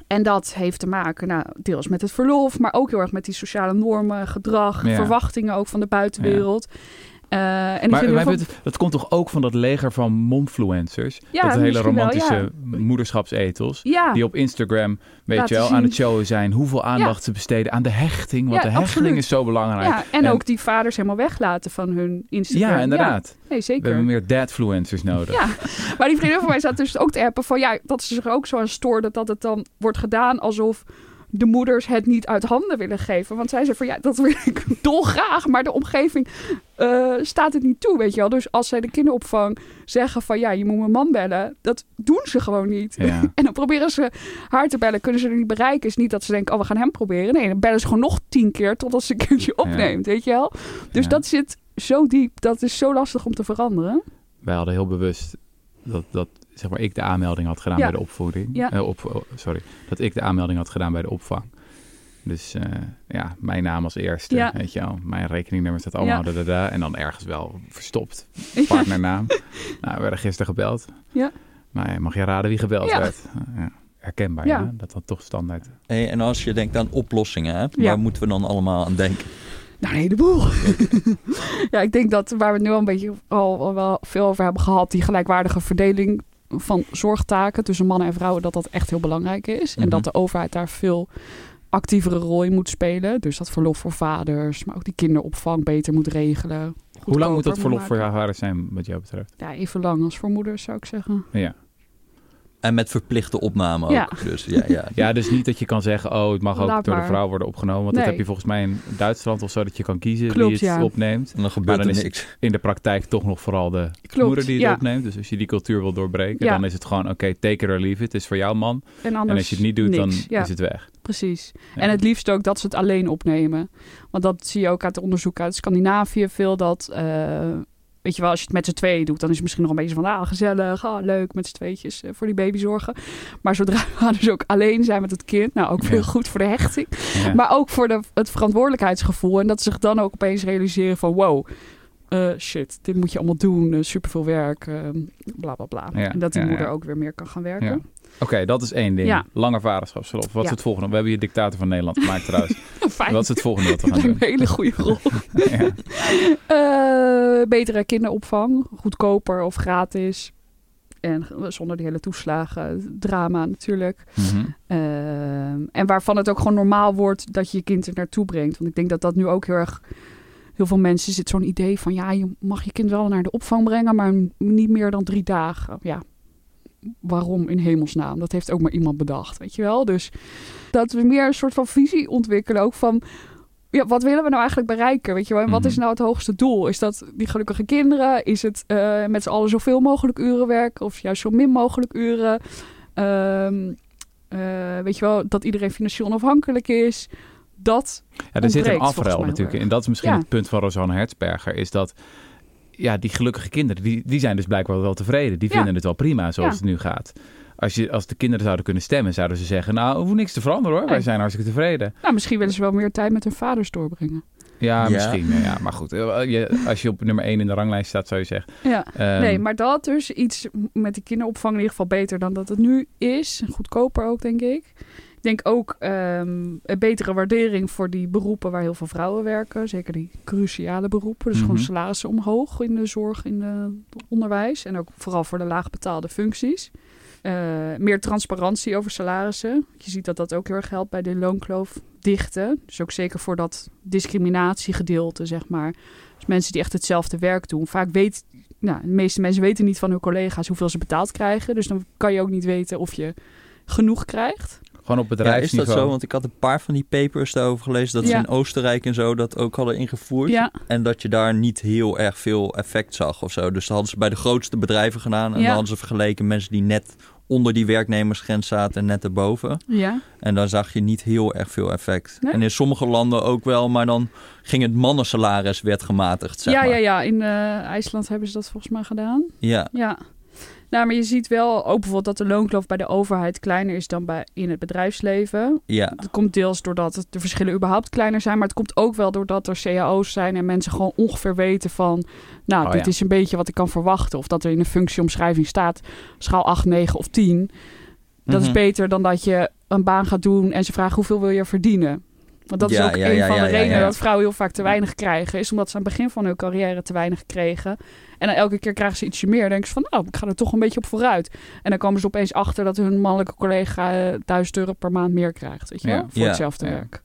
En dat heeft te maken, nou, deels met het verlof, maar ook heel erg met die sociale normen, gedrag, Ja. verwachtingen ook van de buitenwereld. Eh, en ik Maar, vind het- dat komt toch ook van dat leger van momfluencers? Ja, dat hele wel, romantische ja. moederschapsethos. ja, Die op Instagram, weet je wel, aan het showen zijn. Hoeveel aandacht ze besteden aan de hechting. Want de hechting absoluut. is zo belangrijk. ja, en, En- ook die vaders helemaal weglaten van hun Instagram. Ja, inderdaad. nee, We zeker. hebben meer dadfluencers nodig. Ja, maar die vriendin van mij staat dus ook te appen van ja, dat ze zich er ook zo aan stoorde dat het dan wordt gedaan alsof de moeders het niet uit handen willen geven. Want zij zeggen van ja, dat wil ik dolgraag, maar de omgeving eh, staat het niet toe, weet je wel. Dus als zij de kinderopvang zeggen van ja, je moet mijn man bellen, dat doen ze gewoon niet. Ja. En dan proberen ze haar te bellen, kunnen ze er niet bereiken. Is niet dat ze denken, oh, we gaan hem proberen. Nee, dan bellen ze gewoon nog tien keer totdat ze een keertje opneemt, weet je wel. Dus Ja. dat zit zo diep, dat is zo lastig om te veranderen. Wij hadden heel bewust dat, dat zeg maar, ik de aanmelding had gedaan Ja. bij de opvoeding. Ja. Eh, op, oh, sorry, dat ik de aanmelding had gedaan bij de opvang. Dus eh, ja, mijn naam als eerste, Ja. weet je wel. Mijn rekeningnummer staat allemaal, Ja. da, da, da, en dan ergens wel verstopt. Partnernaam. nou, we werden gisteren gebeld. Ja. Maar ja, mag je raden wie gebeld Ja. werd? Eh, ja. Herkenbaar, Ja. ja. Dat dan toch standaard. Hey, en als je denkt aan oplossingen, hè, Ja. waar moeten we dan allemaal aan denken? Nou, een heleboel. ja, ik denk dat waar we het nu al een beetje al, al wel veel over hebben gehad, die gelijkwaardige verdeling van zorgtaken tussen mannen en vrouwen, dat dat echt heel belangrijk is. En Mhm. dat de overheid daar veel actievere rol in moet spelen. Dus dat verlof voor vaders, maar ook die kinderopvang beter moet regelen. Hoe lang moet dat verlof voor vaders zijn, wat jou betreft? Ja, even lang als voor moeders zou ik zeggen. Ja. En met verplichte opname ook. Ja. Dus ja, ja. Ja, dus niet dat je kan zeggen, oh, het mag ook Laat door de vrouw worden opgenomen. Want dat heb je volgens mij in Duitsland of zo, dat je kan kiezen Klopt, wie het ja. opneemt. En dan gebeurt Maar dan er is- niks. In de praktijk toch nog vooral de Klopt, moeder die het ja. opneemt. Dus als je die cultuur wil doorbreken, Ja. dan is het gewoon, oké, take it or leave it. Het is voor jouw man. En, anders en als je het niet doet, dan niks. Is het weg. precies. Ja. En het liefst ook dat ze het alleen opnemen. Want dat zie je ook uit onderzoek uit Scandinavië veel dat... eh, weet je wel, als je het met z'n tweeën doet... dan is het misschien nog een beetje van... ah, gezellig, ah, leuk met z'n tweetjes eh, voor die baby zorgen. Maar zodra we dus ook alleen zijn met het kind... nou, ook veel Ja. goed voor de hechting. Ja. Maar ook voor de, het verantwoordelijkheidsgevoel. En dat ze zich dan ook opeens realiseren van... wow, eh, shit, dit moet je allemaal doen. eh, superveel werk, eh, bla bla bla. Ja, En dat die ja, moeder ja. ook weer meer kan gaan werken. Oké, dat is één ding. Ja. Langer vaderschapsverlof. Wat is het volgende? We hebben hier dictator van Nederland gemaakt trouwens. Fijn. Wat is het volgende wat we gaan doen? een hele goede rol. ja. Eh, betere kinderopvang, goedkoper of gratis. En zonder die hele toeslagen, drama natuurlijk. Mhm. Ehm, en waarvan het ook gewoon normaal wordt dat je je kind er naartoe brengt. Want ik denk dat dat nu ook heel erg... Heel veel mensen zit zo'n idee van... ja, je mag je kind wel naar de opvang brengen... maar niet meer dan drie dagen. Ja, waarom in hemelsnaam? Dat heeft ook maar iemand bedacht, weet je wel? Dus dat we meer een soort van visie ontwikkelen... ook van ja, wat willen we nou eigenlijk bereiken? Weet je wel? En wat Mhm. is nou het hoogste doel? Is dat die gelukkige kinderen? Is het eh, met z'n allen zoveel mogelijk uren werken? Of juist zo min mogelijk uren? Ehm, eh, weet je wel, dat iedereen financieel onafhankelijk is. Dat, Ja, er zit een afruil natuurlijk. En dat is misschien Ja. het punt van Rosanne Hertzberger. Is dat ja, die gelukkige kinderen, die, die zijn dus blijkbaar wel tevreden. Die Ja. vinden het wel prima zoals Ja. het nu gaat. Als, je, als de kinderen zouden kunnen stemmen, zouden ze zeggen... nou, hoeft niks te veranderen hoor. Wij zijn hartstikke tevreden. nou, misschien willen ze wel meer tijd met hun vaders doorbrengen. Ja, Ja. misschien. Ja, ja, maar goed. eh, Je, als je op nummer 1 in de ranglijst staat, zou je zeggen... Ja. ehm, nee, maar dat dus iets met die kinderopvang in ieder geval beter dan dat het nu is. Goedkoper ook, denk ik. Ik denk ook ehm, een betere waardering voor die beroepen waar heel veel vrouwen werken. Zeker die cruciale beroepen. Dus Mhm. gewoon salarissen omhoog in de zorg, in het onderwijs. En ook vooral voor de laagbetaalde functies. Eh, meer transparantie over salarissen. Je ziet dat dat ook heel erg helpt bij de loonkloof dichten. Dus ook zeker voor dat discriminatiegedeelte, zeg maar. Dus mensen die echt hetzelfde werk doen. Vaak weet, nou, de meeste mensen weten niet van hun collega's hoeveel ze betaald krijgen. Dus dan kan je ook niet weten of je genoeg krijgt. Gewoon op Ja, is bedrijfsniveau. dat zo? Want ik had een paar van die papers daarover gelezen... dat Ja. ze in Oostenrijk en zo dat ook hadden ingevoerd. Ja, En dat je daar niet heel erg veel effect zag of zo. Dus dat hadden ze bij de grootste bedrijven gedaan. En Ja. dan hadden ze vergeleken mensen die net onder die werknemersgrens zaten en net erboven. ja. En dan zag je niet heel erg veel effect. Nee? En in sommige landen ook wel, maar dan ging het mannensalaris werd gematigd, zeg ja, maar. ja, ja. In eh, IJsland hebben ze dat volgens mij gedaan. Ja, Ja. Nou, maar je ziet wel ook bijvoorbeeld dat de loonkloof bij de overheid kleiner is dan bij, in het bedrijfsleven. ja. Dat komt deels doordat de verschillen überhaupt kleiner zijn. Maar het komt ook wel doordat er cao's zijn en mensen gewoon ongeveer weten van... Nou, Oh, dit ja. is een beetje wat ik kan verwachten. Of dat er in een functieomschrijving staat schaal 8, 9 of 10. Dat is Mhm. beter dan dat je een baan gaat doen en ze vragen hoeveel wil je verdienen. Want dat is ook ja, een ja, van ja, de redenen ja. dat vrouwen heel vaak te weinig krijgen. Is omdat ze aan het begin van hun carrière te weinig kregen. En dan elke keer krijgen ze ietsje meer. Dan denken ze van, nou, ik ga er toch een beetje op vooruit. En dan komen ze opeens achter dat hun mannelijke collega eh, 1000 euro per maand meer krijgt. Weet je Ja. wel? Voor Ja, hetzelfde ja. werk.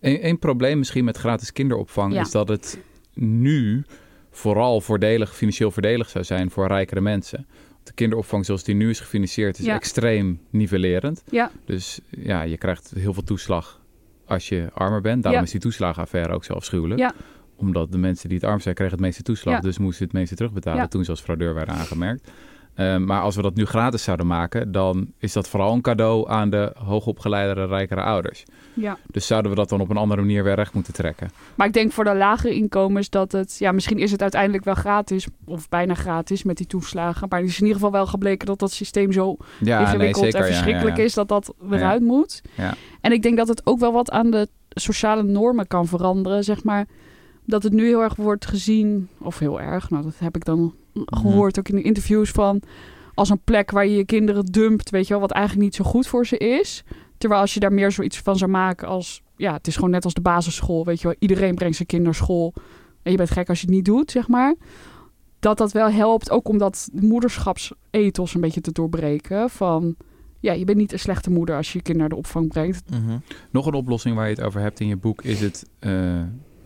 Een, een probleem misschien met gratis kinderopvang Ja. is dat het nu vooral voordelig, financieel voordelig zou zijn voor rijkere mensen. de kinderopvang zoals die nu is gefinancierd is Ja. extreem nivellerend. Ja. Dus ja, je krijgt heel veel toeslag als je armer bent. Daarom Ja. is die toeslagenaffaire ook zo afschuwelijk. Ja. Omdat de mensen die het arm zijn, kregen het meeste toeslag. Dus moesten het meeste terugbetalen toen ze als fraudeur werden aangemerkt. Eh, maar als we dat nu gratis zouden maken, dan is dat vooral een cadeau aan de hoogopgeleidere, rijkere ouders. ja. Dus zouden we dat dan op een andere manier weer recht moeten trekken? Maar ik denk voor de lagere inkomens dat het... Ja, misschien is het uiteindelijk wel gratis. Of bijna gratis met die toeslagen. Maar het is in ieder geval wel gebleken dat dat systeem zo Ja, nee, ingewikkeld zeker. en ja, verschrikkelijk ja. is dat dat eruit moet. Ja. En ik denk dat het ook wel wat aan de sociale normen kan veranderen, zeg maar. Dat het nu heel erg wordt gezien, of heel erg, nou dat heb ik dan gehoord ook in de interviews van... als een plek waar je je kinderen dumpt, weet je wel, wat eigenlijk niet zo goed voor ze is. Terwijl als je daar meer zoiets van zou maken als... ja, het is gewoon net als de basisschool, weet je wel. Iedereen brengt zijn kind naar school. En je bent gek als je het niet doet, zeg maar. Dat dat wel helpt, ook om dat moederschapsethos een beetje te doorbreken. Van, ja, je bent niet een slechte moeder als je je kind naar de opvang brengt. Mhm. Nog een oplossing waar je het over hebt in je boek is het eh,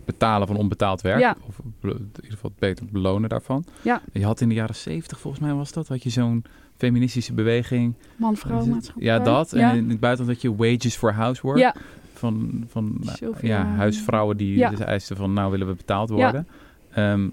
betalen van onbetaald werk. Ja. Of in ieder geval beter belonen daarvan. Ja. Je had in de jaren zeventig, volgens mij was dat, had je zo'n feministische beweging. Man-vrouw maatschappij. Ja, dat. Ja. En in het buitenland had je wages for housework. Ja, Van, van eh, ja, huisvrouwen die dus eisten van nou willen we betaald worden. Ehm,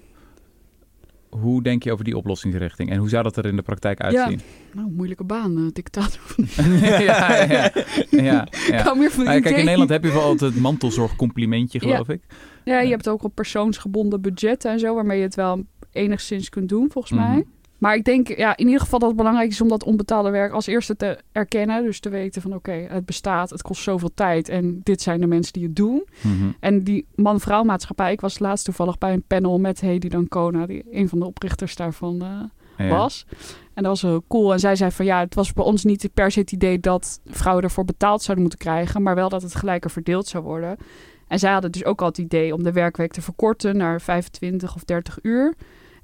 hoe denk je over die oplossingsrichting? En hoe zou dat er in de praktijk uitzien? nou, moeilijke baan, eh, dictator. ja, ja, ja. ja, ja. Kan meer van Nou, kijk, in Nederland heb je wel altijd het mantelzorgcomplimentje, geloof ik. Ja, je hebt ook een persoonsgebonden budget en zo, waarmee je het wel enigszins kunt doen, volgens Mhm. mij. Maar ik denk ja, in ieder geval dat het belangrijk is om dat onbetaalde werk als eerste te erkennen. Dus te weten van oké, het bestaat, het kost zoveel tijd en dit zijn de mensen die het doen. Mhm. En die man-vrouw maatschappij, ik was laatst toevallig bij een panel met Hedy Dancona, die een van de oprichters daarvan eh, Ja. was. En dat was heel cool. En zij zei van ja, het was bij ons niet per se het idee dat vrouwen ervoor betaald zouden moeten krijgen, maar wel dat het gelijker verdeeld zou worden. En zij hadden dus ook al het idee om de werkweek te verkorten naar 25 of 30 uur.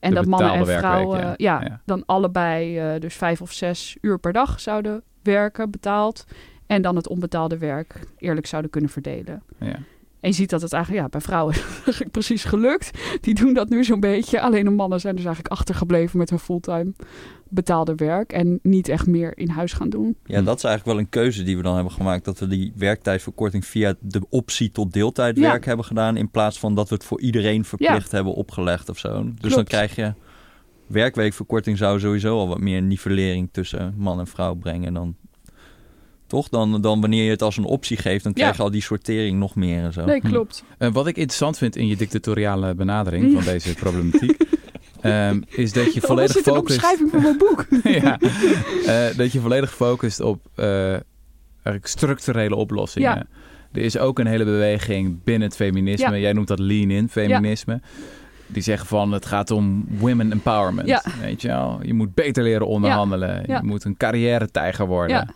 En dat mannen en vrouwen ja. ja. Ja. dan allebei eh, dus vijf of zes uur per dag zouden werken, betaald. En dan het onbetaalde werk eerlijk zouden kunnen verdelen. Ja. En je ziet dat het eigenlijk ja, bij vrouwen is het eigenlijk precies gelukt. Die doen dat nu zo'n beetje. Alleen de mannen zijn dus eigenlijk achtergebleven met hun fulltime betaalde werk. En niet echt meer in huis gaan doen. Ja, dat is eigenlijk wel een keuze die we dan hebben gemaakt. Dat we die werktijdverkorting via de optie tot deeltijdwerk Ja. hebben gedaan. In plaats van dat we het voor iedereen verplicht hebben opgelegd of zo. Dus dan krijg je... Werkweekverkorting zou sowieso al wat meer nivellering tussen man en vrouw brengen. Dan, toch? Dan, dan wanneer je het als een optie geeft, dan krijg je al die sortering nog meer en zo. Nee, Hm. klopt. Eh, wat ik interessant vind in je dictatoriale benadering Ja. van deze problematiek, ehm, is dat je volledig zit in de focust. beschrijving van mijn boek? ja, eh, dat je volledig focust op eh, eigenlijk structurele oplossingen. Ja. Er is ook een hele beweging binnen het feminisme. Ja. Jij noemt dat lean-in feminisme. Die zeggen van het gaat om women empowerment. Ja. Weet je wel? Je moet beter leren onderhandelen. Ja. Je moet een carrière-tijger worden.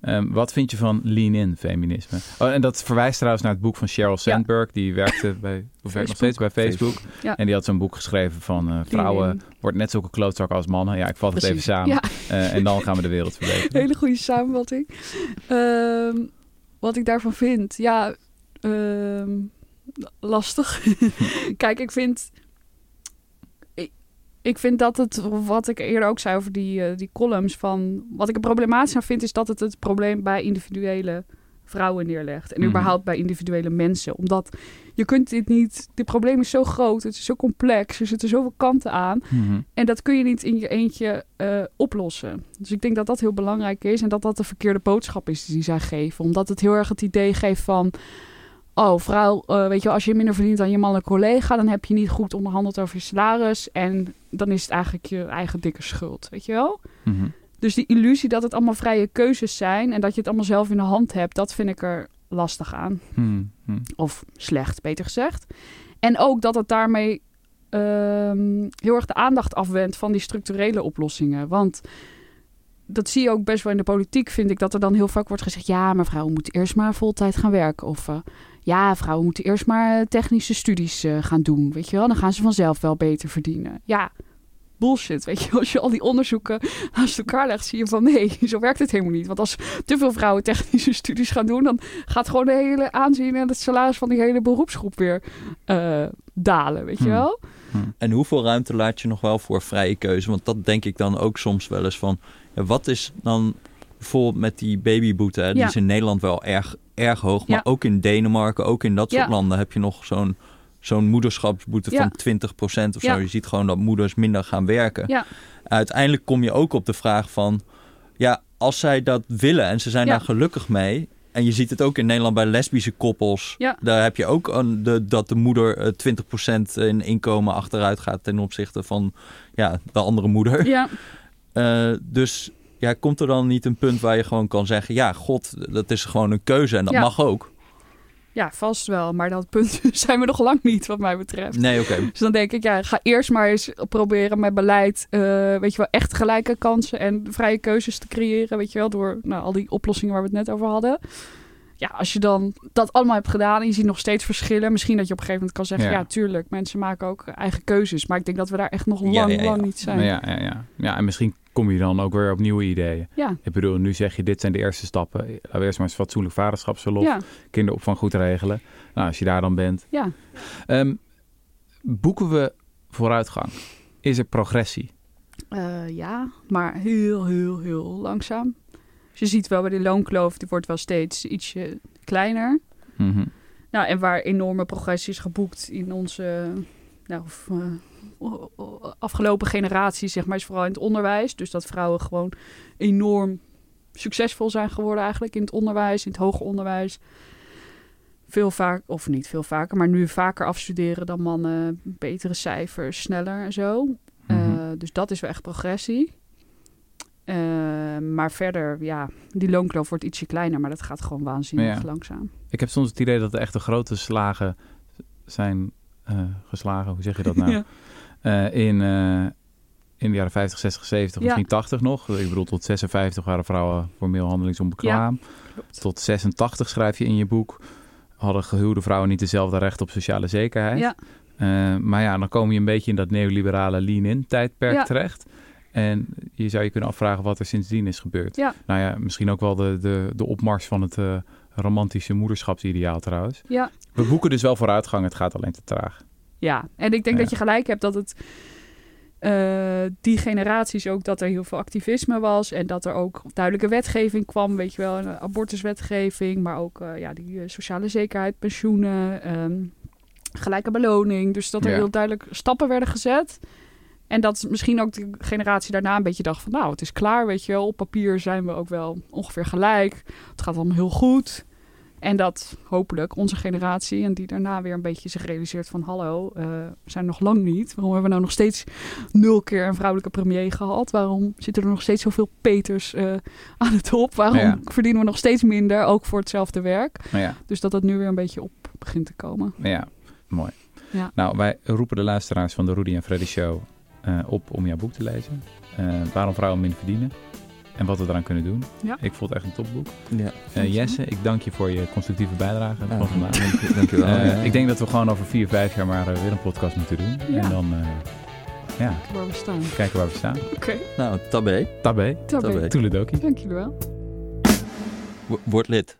Ehm, wat vind je van lean-in feminisme? Oh, en dat verwijst trouwens naar het boek van Sheryl Sandberg. Die werkte bij, of werkt nog steeds bij Facebook. Ja. En die had zo'n boek geschreven van eh, vrouwen wordt net zulke klootzak als mannen. Ja, ik vat het even samen. Ja, Eh, en dan gaan we de wereld verbeteren. hele goede samenvatting. Ehm, wat ik daarvan vind, ja, ehm, lastig. Kijk, ik vind, ik vind dat het, wat ik eerder ook zei over die, eh, die columns, van wat ik er problematisch aan vind, is dat het het probleem bij individuele vrouwen neerlegt. En Mhm. überhaupt bij individuele mensen. Omdat je kunt dit niet, dit probleem is zo groot, het is zo complex, er zitten zoveel kanten aan. Mhm. En dat kun je niet in je eentje eh, oplossen. Dus ik denk dat dat heel belangrijk is en dat dat de verkeerde boodschap is die zij geven. Omdat het heel erg het idee geeft van... Oh, vrouw, eh, weet je wel, als je minder verdient dan je mannelijke collega... dan heb je niet goed onderhandeld over je salaris... en dan is het eigenlijk je eigen dikke schuld, weet je wel? Mhm. Dus die illusie dat het allemaal vrije keuzes zijn... en dat je het allemaal zelf in de hand hebt... dat vind ik er lastig aan. Mhm. Mhm. Of slecht, beter gezegd. En ook dat het daarmee ehm, heel erg de aandacht afwendt van die structurele oplossingen. Want dat zie je ook best wel in de politiek, vind ik, dat er dan heel vaak wordt gezegd: ja, maar vrouwen moeten eerst maar voltijd gaan werken. Of eh, ja, vrouwen moeten eerst maar technische studies eh, gaan doen. Weet je wel, dan gaan ze vanzelf wel beter verdienen. Ja. Bullshit, weet je. Als je al die onderzoeken naast elkaar legt, zie je van nee, zo werkt het helemaal niet. Want als te veel vrouwen technische studies gaan doen, dan gaat gewoon de hele aanzien en het salaris van die hele beroepsgroep weer eh, dalen, weet je Hmm. wel. Hm. En hoeveel ruimte laat je nog wel voor vrije keuze? Want dat denk ik dan ook soms wel eens van... Ja, wat is dan bijvoorbeeld met die babyboete? hè, Die Ja. is in Nederland wel erg, erg hoog. Maar ook in Denemarken, ook in dat soort landen... heb je nog zo'n zo'n moederschapsboete Ja. van 20% of zo. Ja. Je ziet gewoon dat moeders minder gaan werken. Ja. Uiteindelijk kom je ook op de vraag van... ja, als zij dat willen en ze zijn daar gelukkig mee... en je ziet het ook in Nederland bij lesbische koppels... Ja. daar heb je ook een, de, dat de moeder eh, 20% in inkomen achteruit gaat... ten opzichte van ja, de andere moeder. Ja, Eh, dus ja, komt er dan niet een punt waar je gewoon kan zeggen... ja, god, dat is gewoon een keuze en dat Ja. mag ook? ja, vast wel. Maar dat punt zijn we nog lang niet, wat mij betreft. Nee, oké. Dus dan denk ik, ja, ga eerst maar eens proberen met beleid, eh, weet je wel, echt gelijke kansen en vrije keuzes te creëren, weet je wel, door nou, al die oplossingen waar we het net over hadden. Ja, als je dan dat allemaal hebt gedaan en je ziet nog steeds verschillen, misschien dat je op een gegeven moment kan zeggen, Ja. ja, tuurlijk, mensen maken ook eigen keuzes. Maar ik denk dat we daar echt nog Ja, lang, ja, ja. lang niet zijn. Ja, ja, ja. ja, en misschien kom je dan ook weer op nieuwe ideeën. Ja, Ik bedoel, nu zeg je, dit zijn de eerste stappen. Laten we eerst maar eens fatsoenlijk vaderschapsverlof, ja, kinderopvang goed regelen. Nou, als je daar dan bent. ja. Ehm, boeken we vooruitgang? Is er progressie? Eh, ja, maar heel, heel, heel langzaam. Dus je ziet wel bij de loonkloof, die wordt wel steeds ietsje kleiner. Mhm. Nou, en waar enorme progressie is geboekt in onze nou, of, eh, o- o- afgelopen generatie, zeg maar, is vooral in het onderwijs. Dus dat vrouwen gewoon enorm succesvol zijn geworden eigenlijk in het onderwijs, in het hoger onderwijs. Veel vaak, of niet veel vaker, maar nu vaker afstuderen dan mannen, betere cijfers, sneller en zo. Eh, Mhm. dus dat is wel echt progressie. Eh, maar verder, ja, die loonkloof wordt ietsje kleiner, maar dat gaat gewoon waanzinnig Ja. langzaam. Ik heb soms het idee dat er echt de grote slagen zijn eh, geslagen. Hoe zeg je dat nou? Ja. Eh, in, in de jaren 50, 60, 70, Ja. misschien 80 nog. Ik bedoel, tot 56 waren vrouwen formeel handelingsonbekwaam. Tot 86 schrijf je in je boek. Hadden gehuwde vrouwen niet dezelfde recht op sociale zekerheid. Ja, maar ja, dan kom je een beetje in dat neoliberale lean-in tijdperk terecht. En je zou je kunnen afvragen wat er sindsdien is gebeurd. Ja. Nou ja, misschien ook wel de, de, de opmars van het eh, romantische moederschapsideaal trouwens. ja. We boeken dus wel vooruitgang, het gaat alleen te traag. Ja, en ik denk Ja. dat je gelijk hebt dat het eh, die generaties ook dat er heel veel activisme was en dat er ook duidelijke wetgeving kwam, weet je wel, een abortuswetgeving, maar ook eh, ja, die sociale zekerheid, pensioenen, ehm, gelijke beloning. Dus dat er Ja. heel duidelijk stappen werden gezet. En dat misschien ook de generatie daarna een beetje dacht van nou, het is klaar, weet je wel. Op papier zijn we ook wel ongeveer gelijk. Het gaat allemaal heel goed. En dat hopelijk onze generatie en die daarna weer een beetje zich realiseert van hallo, eh, we zijn nog lang niet. Waarom hebben we nou nog steeds nul keer een vrouwelijke premier gehad? Waarom zitten er nog steeds zoveel Peters eh, aan de top? Waarom Ja. verdienen we nog steeds minder, ook voor hetzelfde werk? Ja, Dus dat dat nu weer een beetje op begint te komen. ja mooi. Ja. Nou, wij roepen de luisteraars van de Rudy en Freddy Show eh, op om jouw boek te lezen. Eh, waarom vrouwen minder verdienen. En wat we eraan kunnen doen. Ja. Ik vond het echt een topboek. Ja. Eh, Jesse, ik dank je voor je constructieve bijdrage Ja, van vandaag. dank- Dankjewel. Eh, ja. Ik denk dat we gewoon over vier, vijf jaar maar weer een podcast moeten doen. Ja. En dan eh, ja, Waar we staan. kijken waar we staan. Oké, Nou, tabé. Tabé, tabé. Tabé. toeledoki. Dank jullie wel. Word lid.